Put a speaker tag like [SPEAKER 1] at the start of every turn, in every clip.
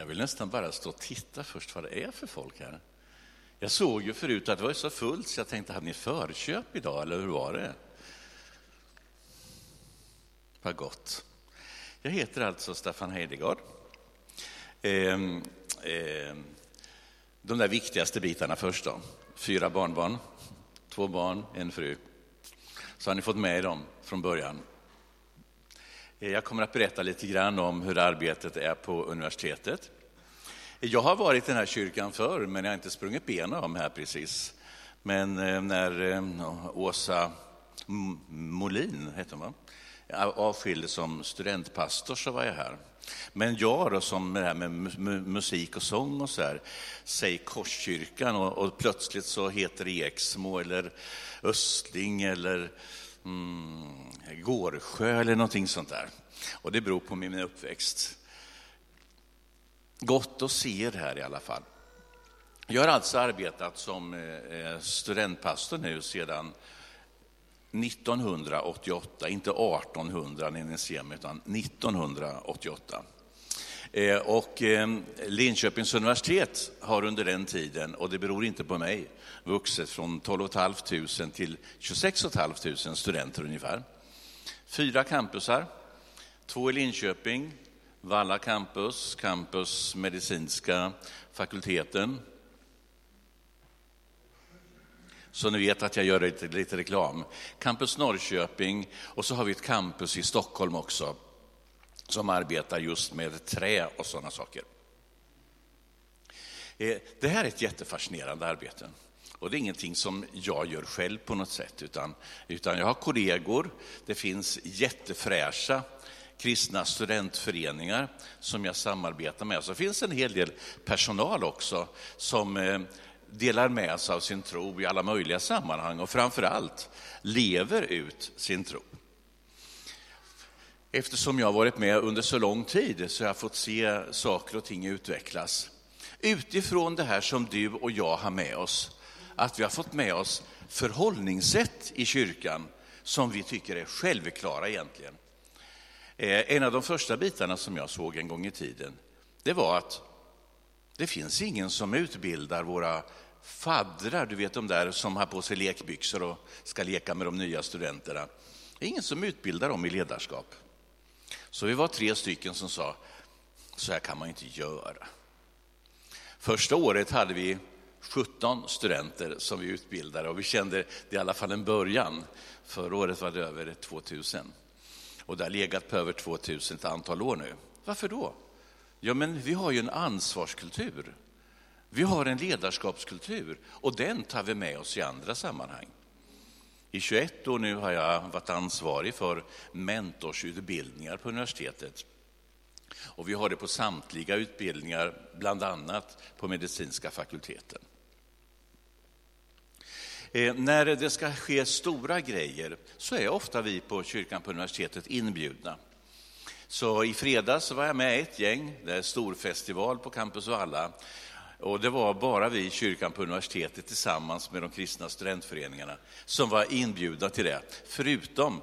[SPEAKER 1] Jag vill nästan bara stå och titta först vad det är för folk här. Jag såg ju förut att det var så fullt så jag tänkte, hade ni förköp idag eller hur var det? Vad gott. Jag heter alltså Staffan Heidegard. Ehm, ehm, de där viktigaste bitarna först då. Fyra barnbarn, två barn, en fru. Så har ni fått med dem från början. Eh, jag kommer att berätta lite grann om hur arbetet är på universitetet. Jag har varit i den här kyrkan förr, men jag har inte sprungit benen om här precis. Men eh, när eh, Åsa Molin, heter hon va? avskilde som studentpastor så var jag här. Men jag då, som det här med musik och sång och så här, säg Korskyrkan och, och plötsligt så heter det Eksmo eller Östling eller mm, Gårdsjö eller någonting sånt där. Och det beror på min uppväxt. Gott att se er här i alla fall. Jag har alltså arbetat som eh, eh, studentpastor nu sedan 1988, inte 1800 när ni ser mig, utan 1988. Eh, och ehm, Linköpings universitet har under den tiden, och det beror inte på mig, vuxit från 12 500 till 26 500 studenter ungefär. Fyra campusar, två i Linköping, Valla campus, campus medicinska fakulteten, så ni vet att jag gör lite, lite reklam. Campus Norrköping och så har vi ett campus i Stockholm också som arbetar just med trä och sådana saker. Eh, det här är ett jättefascinerande arbete. Och det är ingenting som jag gör själv på något sätt, utan, utan jag har kollegor. Det finns jättefräscha kristna studentföreningar som jag samarbetar med. Så det finns en hel del personal också som eh, delar med sig av sin tro i alla möjliga sammanhang och framför allt lever ut sin tro. Eftersom jag har varit med under så lång tid så har jag fått se saker och ting utvecklas. Utifrån det här som du och jag har med oss, att vi har fått med oss förhållningssätt i kyrkan som vi tycker är självklara egentligen. Eh, en av de första bitarna som jag såg en gång i tiden, det var att det finns ingen som utbildar våra faddrar, du vet de där som har på sig lekbyxor och ska leka med de nya studenterna. Det är ingen som utbildar dem i ledarskap. Så vi var tre stycken som sa, så här kan man inte göra. Första året hade vi 17 studenter som vi utbildade och vi kände det i alla fall en början. Förra året var det över 2000 och det har legat på över 2000 ett antal år nu. Varför då? Ja, men vi har ju en ansvarskultur. Vi har en ledarskapskultur och den tar vi med oss i andra sammanhang. I 21 år nu har jag varit ansvarig för mentorsutbildningar på universitetet. Och vi har det på samtliga utbildningar, bland annat på medicinska fakulteten. Eh, när det ska ske stora grejer så är ofta vi på kyrkan på universitetet inbjudna. Så i fredags var jag med ett gäng, det är storfestival på Campus Valla. Och det var bara vi i kyrkan på universitetet tillsammans med de kristna studentföreningarna som var inbjudna till det, förutom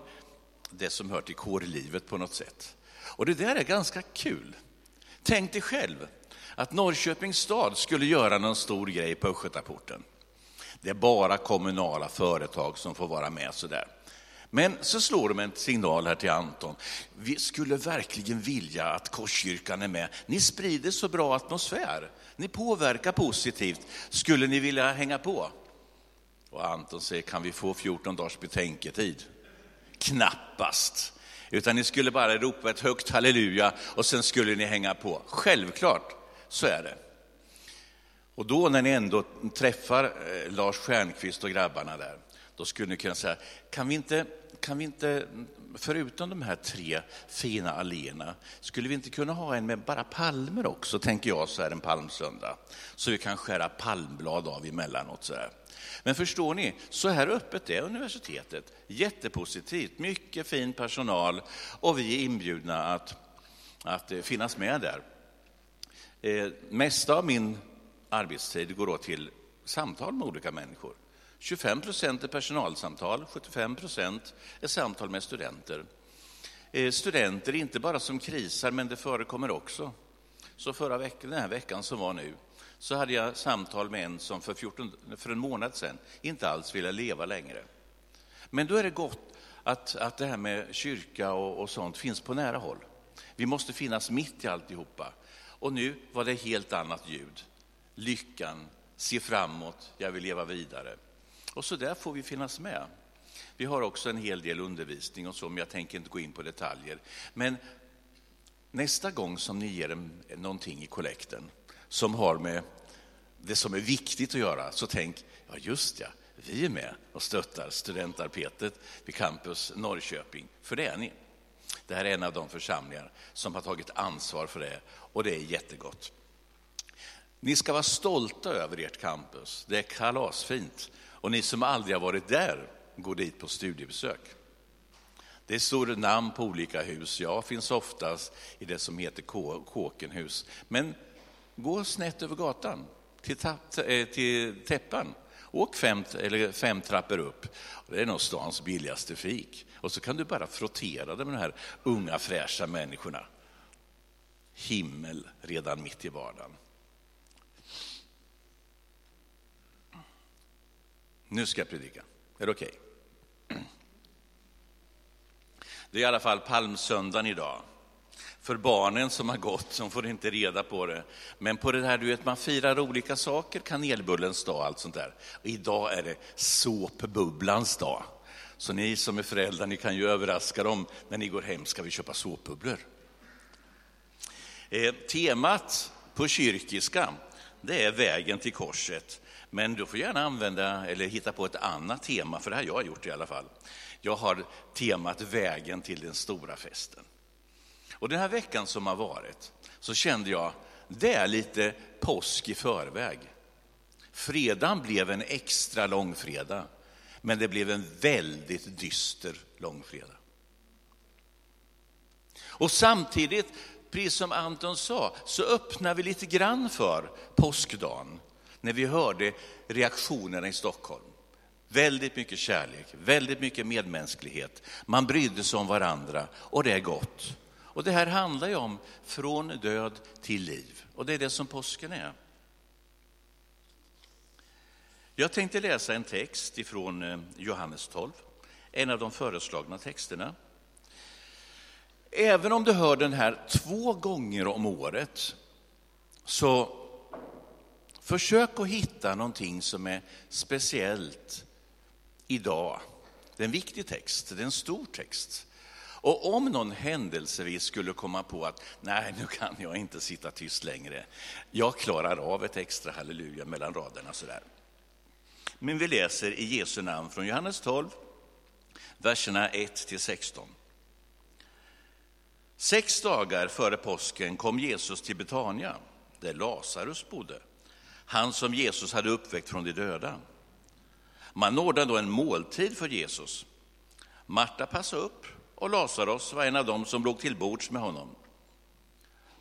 [SPEAKER 1] det som hör till kårlivet på något sätt. Och det där är ganska kul. Tänk dig själv att Norrköpings stad skulle göra någon stor grej på Östgötaporten. Det är bara kommunala företag som får vara med sådär. Men så slår de en signal här till Anton. Vi skulle verkligen vilja att Korskyrkan är med. Ni sprider så bra atmosfär. Ni påverkar positivt. Skulle ni vilja hänga på? Och Anton säger, kan vi få 14 dagars betänketid? Knappast. Utan ni skulle bara ropa ett högt halleluja och sen skulle ni hänga på. Självklart, så är det. Och då när ni ändå träffar eh, Lars Stjernkvist och grabbarna där, då skulle ni kunna säga, kan vi inte, kan vi inte förutom de här tre fina alléerna, skulle vi inte kunna ha en med bara palmer också, tänker jag så här en palmsöndag. Så vi kan skära palmblad av emellanåt. Så här. Men förstår ni, så här öppet är universitetet. Jättepositivt, mycket fin personal och vi är inbjudna att, att eh, finnas med där. Eh, mesta av min arbetstid går då till samtal med olika människor. 25 procent är personalsamtal, 75 procent är samtal med studenter. Eh, studenter, inte bara som krisar, men det förekommer också Så förra veckan, den här veckan som var nu, så hade jag samtal med en som för, 14, för en månad sedan inte alls ville leva längre. Men då är det gott att, att det här med kyrka och, och sånt finns på nära håll. Vi måste finnas mitt i alltihopa. Och nu var det helt annat ljud. Lyckan, se framåt, jag vill leva vidare. Och så där får vi finnas med. Vi har också en hel del undervisning och så, men jag tänker inte gå in på detaljer. Men nästa gång som ni ger en, någonting i kollekten som har med det som är viktigt att göra, så tänk, ja just ja, vi är med och stöttar studentarbetet vid Campus Norrköping, för det är ni. Det här är en av de församlingar som har tagit ansvar för det och det är jättegott. Ni ska vara stolta över ert campus, det är kalasfint. Och ni som aldrig har varit där, gå dit på studiebesök. Det står namn på olika hus. Jag finns oftast i det som heter Kåkenhus. Men gå snett över gatan till, eh, till Täppan. Åk fem, eller fem trappor upp. Det är nog stans billigaste fik. Och så kan du bara frottera dig med de här unga fräscha människorna. Himmel redan mitt i vardagen. Nu ska jag predika. Är det okej? Okay? Det är i alla fall palmsöndagen idag. För barnen som har gått, som får inte reda på det. Men på det här, du vet, man firar olika saker, kanelbullens dag och allt sånt där. Och idag är det såpbubblans dag. Så ni som är föräldrar, ni kan ju överraska dem när ni går hem, ska vi köpa såpbubblor? Eh, temat på kyrkiska, det är vägen till korset. Men du får gärna använda eller hitta på ett annat tema, för det har jag gjort i alla fall. Jag har temat vägen till den stora festen. Och den här veckan som har varit så kände jag, det är lite påsk i förväg. Fredagen blev en extra långfredag, men det blev en väldigt dyster långfredag. Och samtidigt, precis som Anton sa, så öppnar vi lite grann för påskdagen när vi hörde reaktionerna i Stockholm. Väldigt mycket kärlek, väldigt mycket medmänsklighet. Man brydde sig om varandra och det är gott. Och det här handlar ju om från död till liv och det är det som påsken är. Jag tänkte läsa en text ifrån eh, Johannes 12, en av de föreslagna texterna. Även om du hör den här två gånger om året så Försök att hitta någonting som är speciellt idag. Det är en viktig text, det är en stor text. Och om någon händelsevis skulle komma på att nej, nu kan jag inte sitta tyst längre. Jag klarar av ett extra halleluja mellan raderna sådär. Men vi läser i Jesu namn från Johannes 12, verserna 1 till 16. Sex dagar före påsken kom Jesus till Betania, där Lazarus bodde han som Jesus hade uppväckt från de döda. Man ordnade då en måltid för Jesus. Marta passade upp och Lazarus var en av dem som låg till bords med honom.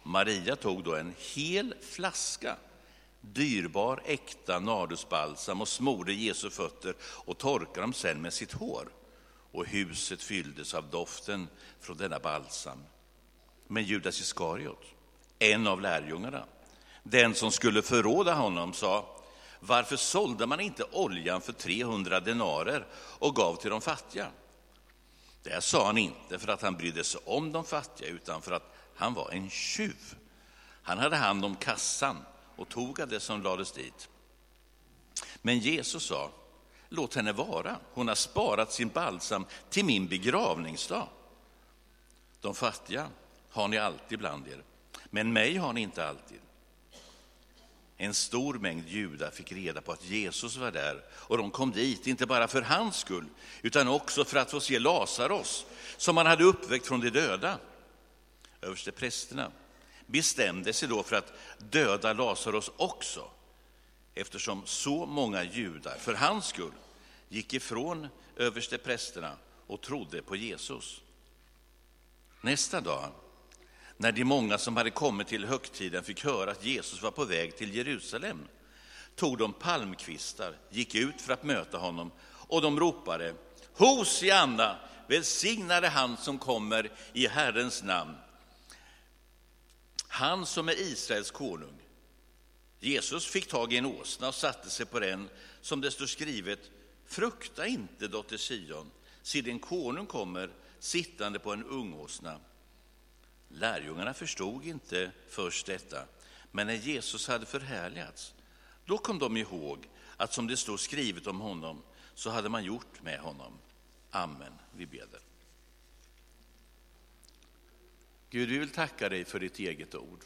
[SPEAKER 1] Maria tog då en hel flaska dyrbar äkta nardusbalsam och smorde Jesu fötter och torkade dem sedan med sitt hår. Och huset fylldes av doften från denna balsam. Men Judas Iskariot, en av lärjungarna, den som skulle förråda honom sa, varför sålde man inte oljan för 300 denarer och gav till de fattiga? Det sa han inte för att han brydde sig om de fattiga, utan för att han var en tjuv. Han hade hand om kassan och tog av det som lades dit. Men Jesus sa, låt henne vara, hon har sparat sin balsam till min begravningsdag. De fattiga har ni alltid bland er, men mig har ni inte alltid. En stor mängd judar fick reda på att Jesus var där och de kom dit, inte bara för hans skull, utan också för att få se Lazarus, som han hade uppväckt från de döda. Överste prästerna bestämde sig då för att döda Lazarus också, eftersom så många judar, för hans skull, gick ifrån överste prästerna och trodde på Jesus. Nästa dag när de många som hade kommit till högtiden fick höra att Jesus var på väg till Jerusalem tog de palmkvistar, gick ut för att möta honom och de ropade Hosianna, välsignade han som kommer i Herrens namn. han som är Israels konung. Jesus fick tag i en åsna och satte sig på den, som det står skrivet, frukta inte, dotter Sion, se din konung kommer sittande på en ungåsna. Lärjungarna förstod inte först detta, men när Jesus hade förhärligats, då kom de ihåg att som det står skrivet om honom, så hade man gjort med honom. Amen. Vi beder. Gud, vi vill tacka dig för ditt eget ord.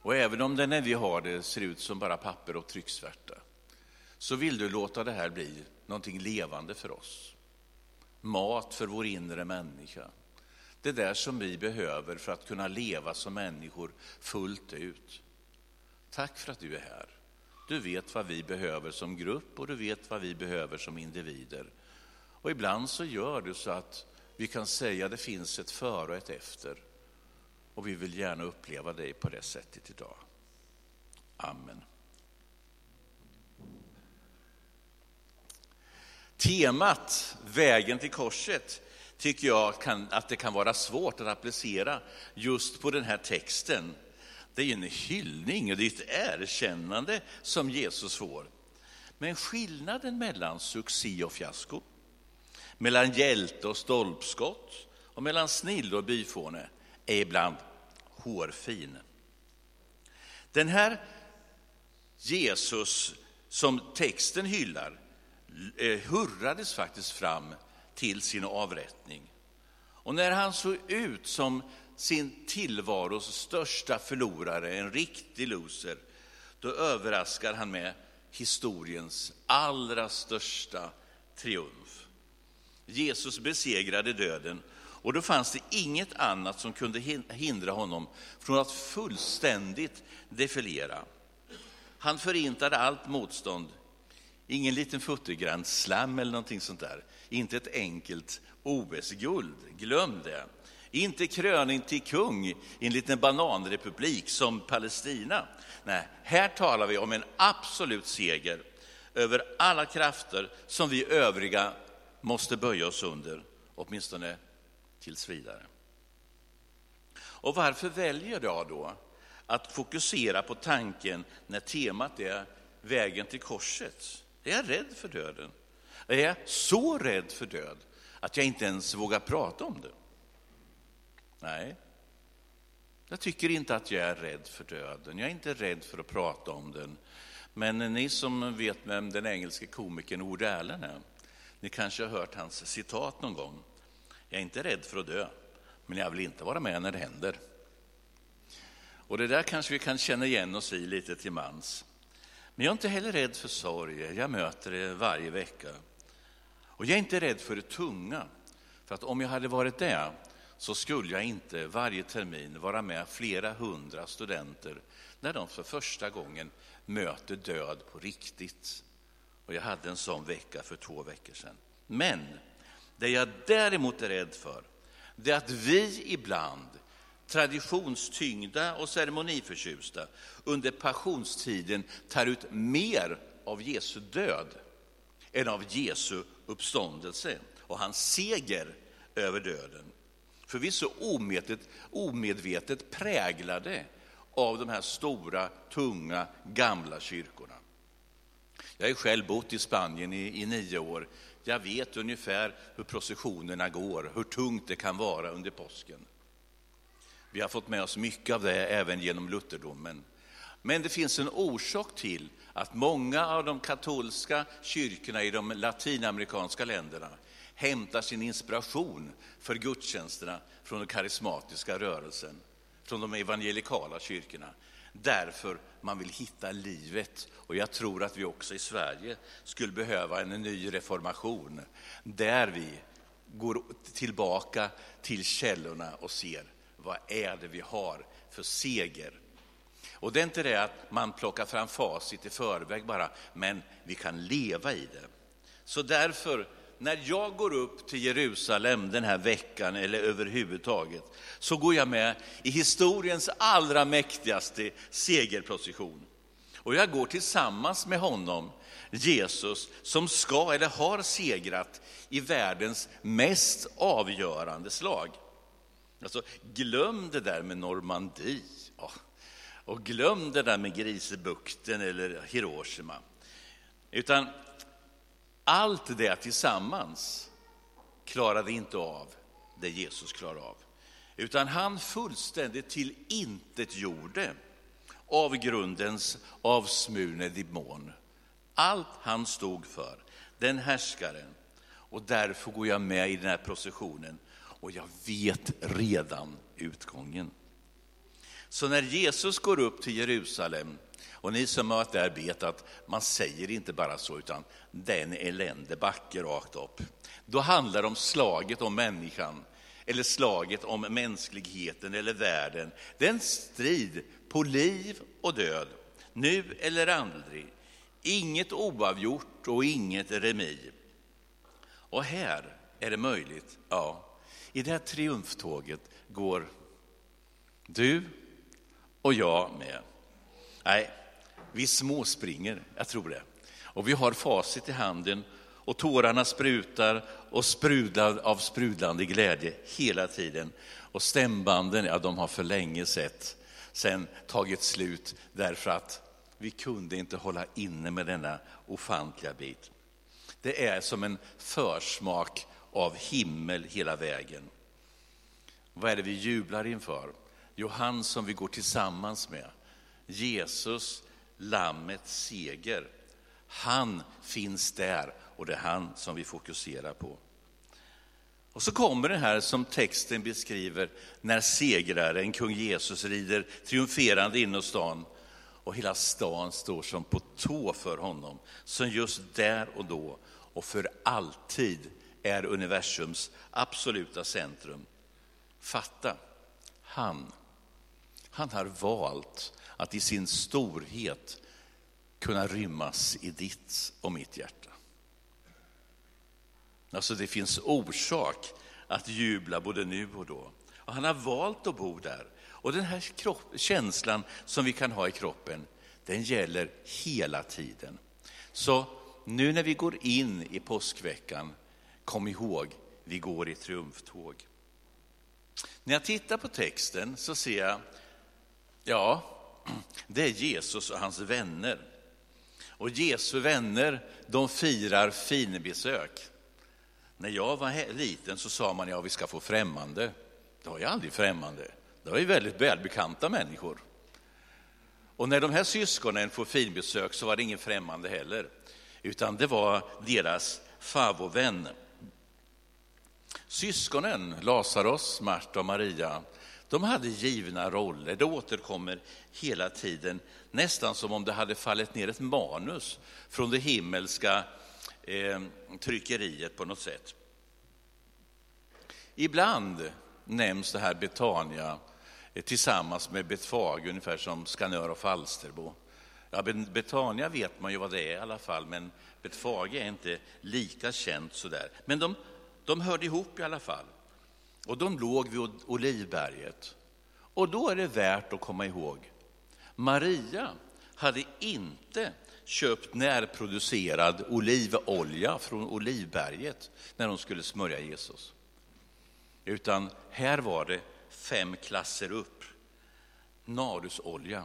[SPEAKER 1] Och även om det när vi har det ser ut som bara papper och trycksvärta, så vill du låta det här bli någonting levande för oss. Mat för vår inre människa. Det där som vi behöver för att kunna leva som människor fullt ut. Tack för att du är här. Du vet vad vi behöver som grupp och du vet vad vi behöver som individer. Och ibland så gör du så att vi kan säga att det finns ett före och ett efter. Och vi vill gärna uppleva dig på det sättet idag. Amen. Temat Vägen till korset tycker jag kan, att det kan vara svårt att applicera just på den här texten. Det är en hyllning och det är ett erkännande som Jesus får. Men skillnaden mellan succé och fiasko, mellan hjälte och stolpskott och mellan snille och byfåne är ibland hårfin. Den här Jesus som texten hyllar eh, hurrades faktiskt fram till sin avrättning. Och när han såg ut som sin tillvaros största förlorare, en riktig loser, då överraskar han med historiens allra största triumf. Jesus besegrade döden och då fanns det inget annat som kunde hindra honom från att fullständigt defilera. Han förintade allt motstånd. Ingen liten futtergrann eller någonting sånt där. Inte ett enkelt OS-guld, glöm det. Inte kröning till kung i en liten bananrepublik som Palestina. Nej, här talar vi om en absolut seger över alla krafter som vi övriga måste böja oss under, åtminstone tills vidare. Och varför väljer jag då att fokusera på tanken när temat är vägen till korset? Är jag rädd för döden? Är jag så rädd för död att jag inte ens vågar prata om det? Nej, jag tycker inte att jag är rädd för döden. Jag är inte rädd för att prata om den. Men ni som vet vem den engelske komikern Ord Allen är, ni kanske har hört hans citat någon gång. Jag är inte rädd för att dö, men jag vill inte vara med när det händer. Och det där kanske vi kan känna igen oss i lite till mans. Men jag är inte heller rädd för sorg, jag möter det varje vecka. Och jag är inte rädd för det tunga, för att om jag hade varit det så skulle jag inte varje termin vara med flera hundra studenter när de för första gången möter död på riktigt. Och jag hade en sån vecka för två veckor sedan. Men det jag däremot är rädd för, det är att vi ibland, traditionstyngda och ceremoniförtjusta, under passionstiden tar ut mer av Jesu död än av Jesu uppståndelse och hans seger över döden. För vi är så omedvetet, omedvetet präglade av de här stora, tunga, gamla kyrkorna. Jag har själv bott i Spanien i, i nio år. Jag vet ungefär hur processionerna går, hur tungt det kan vara under påsken. Vi har fått med oss mycket av det även genom lutherdomen. Men det finns en orsak till att många av de katolska kyrkorna i de latinamerikanska länderna hämtar sin inspiration för gudstjänsterna från den karismatiska rörelsen, från de evangelikala kyrkorna. Därför man vill hitta livet. Och jag tror att vi också i Sverige skulle behöva en ny reformation där vi går tillbaka till källorna och ser vad är det vi har för seger. Och det är inte det att man plockar fram facit i förväg bara, men vi kan leva i det. Så därför när jag går upp till Jerusalem den här veckan eller överhuvudtaget så går jag med i historiens allra mäktigaste segerprocession. Och jag går tillsammans med honom, Jesus, som ska eller har segrat i världens mest avgörande slag. Alltså, glöm det där med Normandie. Ja. Och glöm det där med Grisebukten eller Hiroshima. Utan allt det tillsammans klarade inte av det Jesus klarade av. Utan han fullständigt till intet gjorde avgrundens avsmulne demon. Allt han stod för, den härskaren. Och därför går jag med i den här processionen och jag vet redan utgången. Så när Jesus går upp till Jerusalem, och ni som har varit där vet att man säger inte bara så, utan den elände backe rakt upp. Då handlar det om slaget om människan, eller slaget om mänskligheten eller världen. Det är en strid på liv och död, nu eller aldrig. Inget oavgjort och inget remi. Och här är det möjligt, ja, i det här triumftåget går du och jag med. Nej, vi småspringer, jag tror det. Och vi har facit i handen och tårarna sprutar och sprudlar av sprudlande glädje hela tiden. Och stämbanden, ja de har för länge sett sen tagit slut därför att vi kunde inte hålla inne med denna ofantliga bit. Det är som en försmak av himmel hela vägen. Vad är det vi jublar inför? Jo, han som vi går tillsammans med. Jesus, Lammets seger. Han finns där och det är han som vi fokuserar på. Och så kommer det här som texten beskriver när segraren, kung Jesus, rider triumferande in i stan och hela stan står som på tå för honom, som just där och då och för alltid är universums absoluta centrum. Fatta, han, han har valt att i sin storhet kunna rymmas i ditt och mitt hjärta. Alltså det finns orsak att jubla både nu och då. Och han har valt att bo där. Och den här kropp, känslan som vi kan ha i kroppen, den gäller hela tiden. Så nu när vi går in i påskveckan, kom ihåg, vi går i triumftåg. När jag tittar på texten så ser jag, ja, det är Jesus och hans vänner. Och Jesu vänner, de firar finbesök. När jag var liten så sa man, ja vi ska få främmande. Det var ju aldrig främmande. Det var ju väldigt välbekanta människor. Och när de här syskonen får finbesök så var det ingen främmande heller, utan det var deras favovän. Syskonen, Lazarus, Marta och Maria, de hade givna roller. Det återkommer hela tiden, nästan som om det hade fallit ner ett manus från det himmelska eh, tryckeriet på något sätt. Ibland nämns det här Betania eh, tillsammans med Betfage, ungefär som Skanör och Falsterbo. Ja, Betania vet man ju vad det är i alla fall, men Betfage är inte lika känt sådär. Men de, de hörde ihop i alla fall. Och de låg vid Olivberget. Och då är det värt att komma ihåg, Maria hade inte köpt närproducerad olivolja från Olivberget när hon skulle smörja Jesus. Utan här var det fem klasser upp. Narusolja.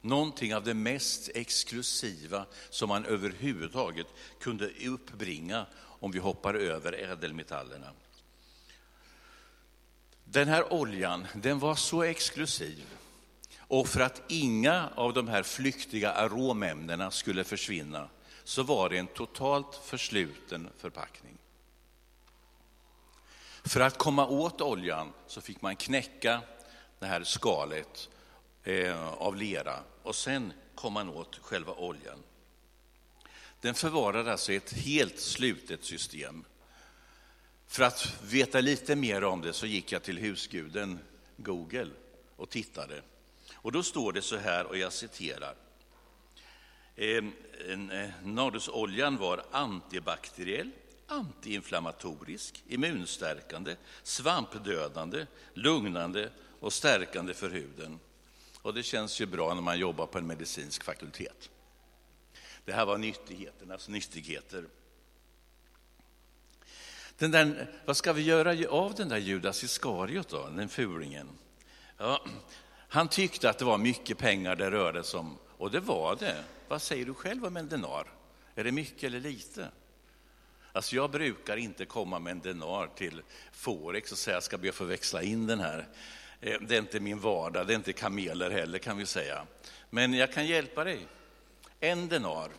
[SPEAKER 1] Någonting av det mest exklusiva som man överhuvudtaget kunde uppbringa om vi hoppar över ädelmetallerna. Den här oljan, den var så exklusiv och för att inga av de här flyktiga aromämnena skulle försvinna så var det en totalt försluten förpackning. För att komma åt oljan så fick man knäcka det här skalet eh, av lera och sen kom man åt själva oljan. Den förvarades alltså i ett helt slutet system. För att veta lite mer om det så gick jag till husguden Google och tittade. Och då står det så här, och jag citerar. Ehm, eh, Nardusoljan var antibakteriell, antiinflammatorisk, immunstärkande, svampdödande, lugnande och stärkande för huden. Och det känns ju bra när man jobbar på en medicinsk fakultet. Det här var nyttigheternas nyttigheter. Den där, vad ska vi göra av den där Judas Iskariot då, den fulingen? Ja, han tyckte att det var mycket pengar det rörde sig om, och det var det. Vad säger du själv om en denar? Är det mycket eller lite? Alltså jag brukar inte komma med en denar till Forex och säga jag ska be att få växla in den här. Eh, det är inte min vardag, det är inte kameler heller kan vi säga. Men jag kan hjälpa dig. En denar,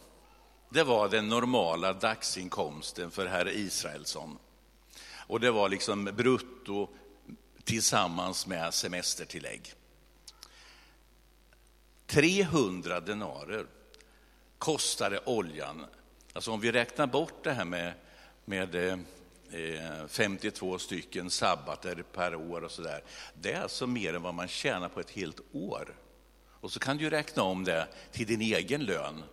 [SPEAKER 1] det var den normala dagsinkomsten för herr Israelsson. Och det var liksom brutto tillsammans med semestertillägg. 300 denarer kostade oljan. Alltså om vi räknar bort det här med, med eh, eh 52 stycken sabbater per år och sådär. Det är alltså mer än vad man tjänar på ett helt år. Och så kan du räkna om det till din egen lön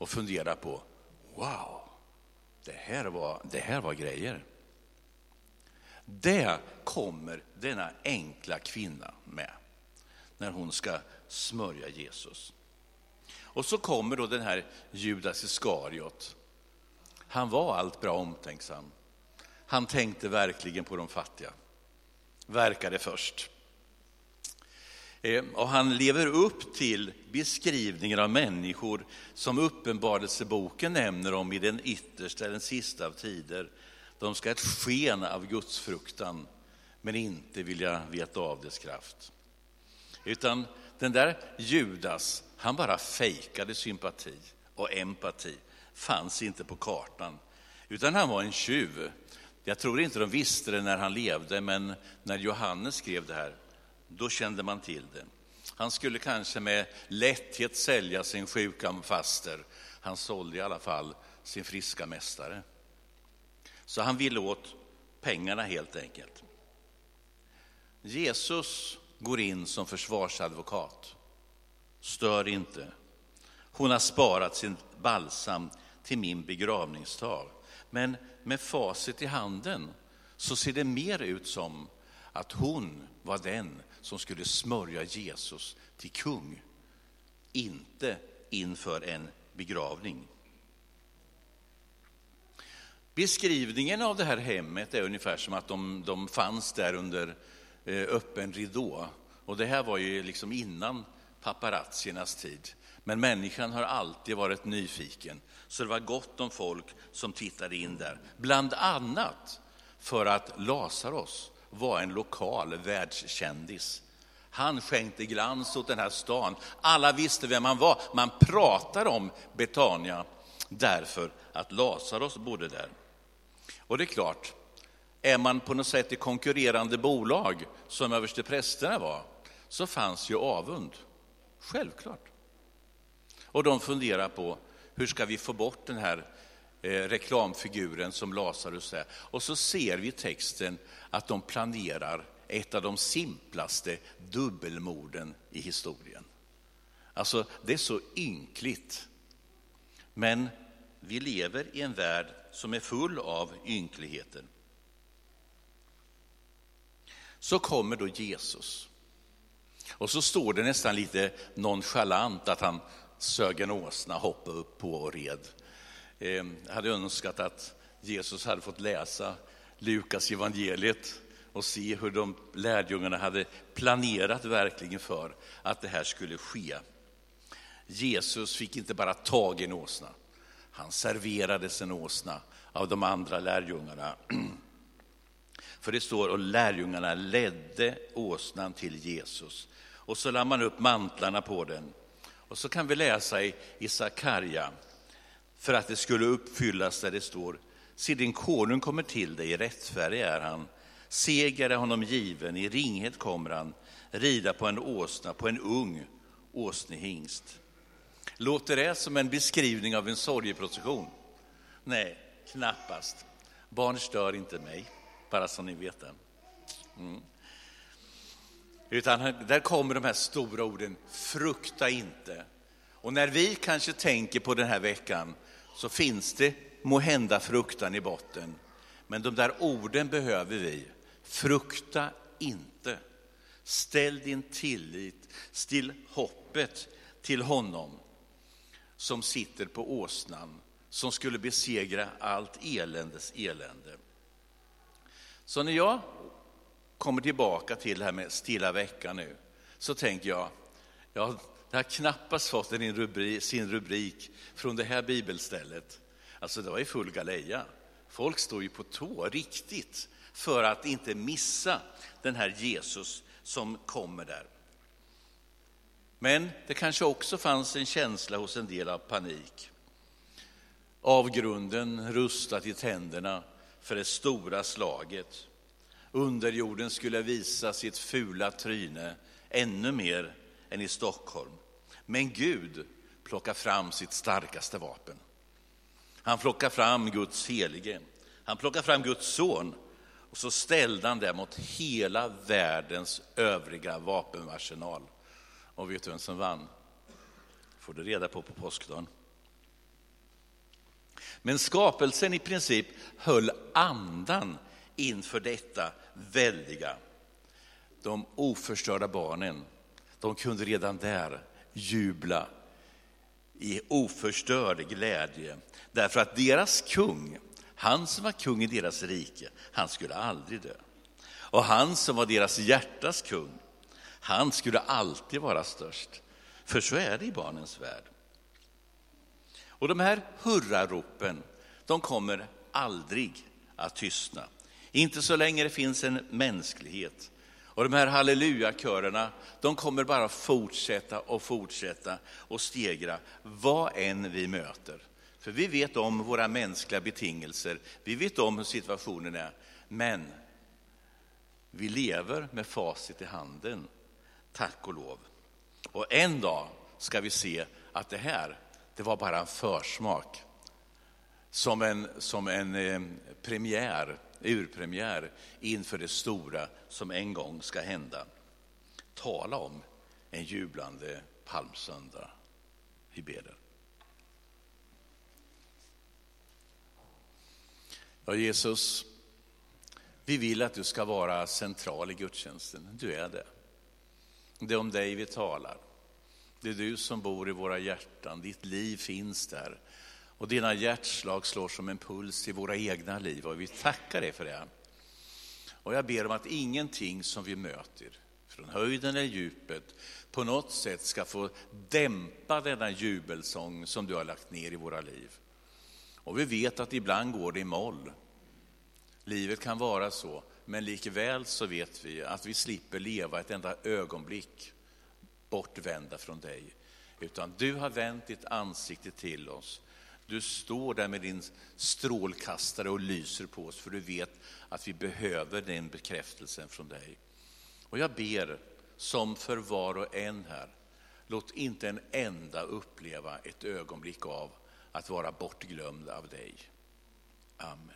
[SPEAKER 1] och fundera på, wow, det här var, det här var grejer. Det kommer denna enkla kvinna med när hon ska smörja Jesus. Och så kommer då den här Judas Iskariot. Han var allt bra omtänksam. Han tänkte verkligen på de fattiga. Verkade först. Eh, och han lever upp till beskrivningen av människor som Uppenbarelseboken nämner om i den yttersta, den sista av tider. De ska ha ett sken av Guds fruktan, men inte vilja veta av dess kraft. Utan den där Judas, han bara fejkade sympati och empati, fanns inte på kartan. Utan han var en tjuv. Jag tror inte de visste det när han levde, men när Johannes skrev det här, då kände man till det. Han skulle kanske med lätthet sälja sin sjuka faster. Han sålde i alla fall sin friska mästare. Så han ville åt pengarna helt enkelt. Jesus går in som försvarsadvokat. Stör inte. Hon har sparat sin balsam till min begravningsdag. Men med facit i handen så ser det mer ut som att hon var den som skulle smörja Jesus till kung, inte inför en begravning. Beskrivningen av det här hemmet är ungefär som att de, de fanns där under eh, öppen ridå. Och det här var ju liksom innan paparazziernas tid. Men människan har alltid varit nyfiken, så det var gott om folk som tittade in där. Bland annat för att Lazarus var en lokal världskändis. Han skänkte glans åt den här stan. Alla visste vem han var. Man pratade om Betania därför att Lazarus bodde där. Och det är klart, är man på något sätt i konkurrerande bolag, som översteprästerna var, så fanns ju avund. Självklart. Och de funderar på, hur ska vi få bort den här eh, reklamfiguren som Lazarus är? Och så ser vi i texten att de planerar ett av de simplaste dubbelmorden i historien. Alltså, det är så ynkligt. Men vi lever i en värld som är full av ynkligheter. Så kommer då Jesus. Och så står det nästan lite nonchalant att han sög en åsna, hoppade upp på och red. Ehm, jag hade önskat att Jesus hade fått läsa Lukas evangeliet och se hur de lärjungarna hade planerat verkligen för att det här skulle ske. Jesus fick inte bara tag i en åsna, han serverades en åsna av de andra lärjungarna. För det står, och lärjungarna ledde åsnan till Jesus. Och så lade man upp mantlarna på den. Och så kan vi läsa i Sakarja, för att det skulle uppfyllas där det står, se din konung kommer till dig, i rättfärdig är han, seger är honom given, i ringhet kommer han, rida på en åsna, på en ung åsnehingst. Låter det som en beskrivning av en sorgeprocession? Nej, knappast. Barn stör inte mig, bara så ni vet det. Mm. Utan där kommer de här stora orden, frukta inte. Och när vi kanske tänker på den här veckan så finns det måhända fruktan i botten. Men de där orden behöver vi. Frukta inte. Ställ din tillit, till hoppet till honom som sitter på åsnan, som skulle besegra allt eländes elände. Så när jag kommer tillbaka till det här med stilla veckan nu, så tänker jag, ja, det har knappast fått rubrik, sin rubrik från det här bibelstället. Alltså det var ju full galeja. Folk står ju på tå riktigt för att inte missa den här Jesus som kommer där. Men det kanske också fanns en känsla hos en del av panik. Avgrunden rustat i tänderna för det stora slaget. Underjorden skulle visa sitt fula tryne ännu mer än i Stockholm. Men Gud plockar fram sitt starkaste vapen. Han plockar fram Guds helige. Han plockar fram Guds son och så ställde han det mot hela världens övriga vapenarsenal. Och vet du vem som vann? får du reda på på påskdagen. Men skapelsen i princip höll andan inför detta väldiga. De oförstörda barnen, de kunde redan där jubla i oförstörd glädje. Därför att deras kung, han som var kung i deras rike, han skulle aldrig dö. Och han som var deras hjärtas kung, han skulle alltid vara störst. För så är det i barnens värld. Och de här hurraropen, de kommer aldrig att tystna. Inte så länge det finns en mänsklighet. Och de här hallelujakörerna, de kommer bara fortsätta och fortsätta och stegra vad än vi möter. För vi vet om våra mänskliga betingelser, vi vet om hur situationen är. Men vi lever med facit i handen, tack och lov. Och en dag ska vi se att det här, det var bara en försmak. Som en, som en eh, premiär urpremiär inför det stora som en gång ska hända. Tala om en jublande palmsöndag. Vi ber den. Ja, Jesus, vi vill att du ska vara central i gudstjänsten. Du är det. Det är om dig vi talar. Det är du som bor i våra hjärtan, ditt liv finns där. Och dina hjärtslag slår som en puls i våra egna liv och vi tackar dig för det. Och jag ber om att ingenting som vi möter, från höjden eller djupet, på något sätt ska få dämpa denna jubelsång som du har lagt ner i våra liv. Och vi vet att ibland går det i moll. Livet kan vara så, men likväl så vet vi att vi slipper leva ett enda ögonblick bortvända från dig. Utan du har vänt ditt ansikte till oss du står där med din strålkastare och lyser på oss, för du vet att vi behöver den bekräftelsen från dig. Och jag ber, som för var och en här, låt inte en enda uppleva ett ögonblick av att vara bortglömd av dig. Amen.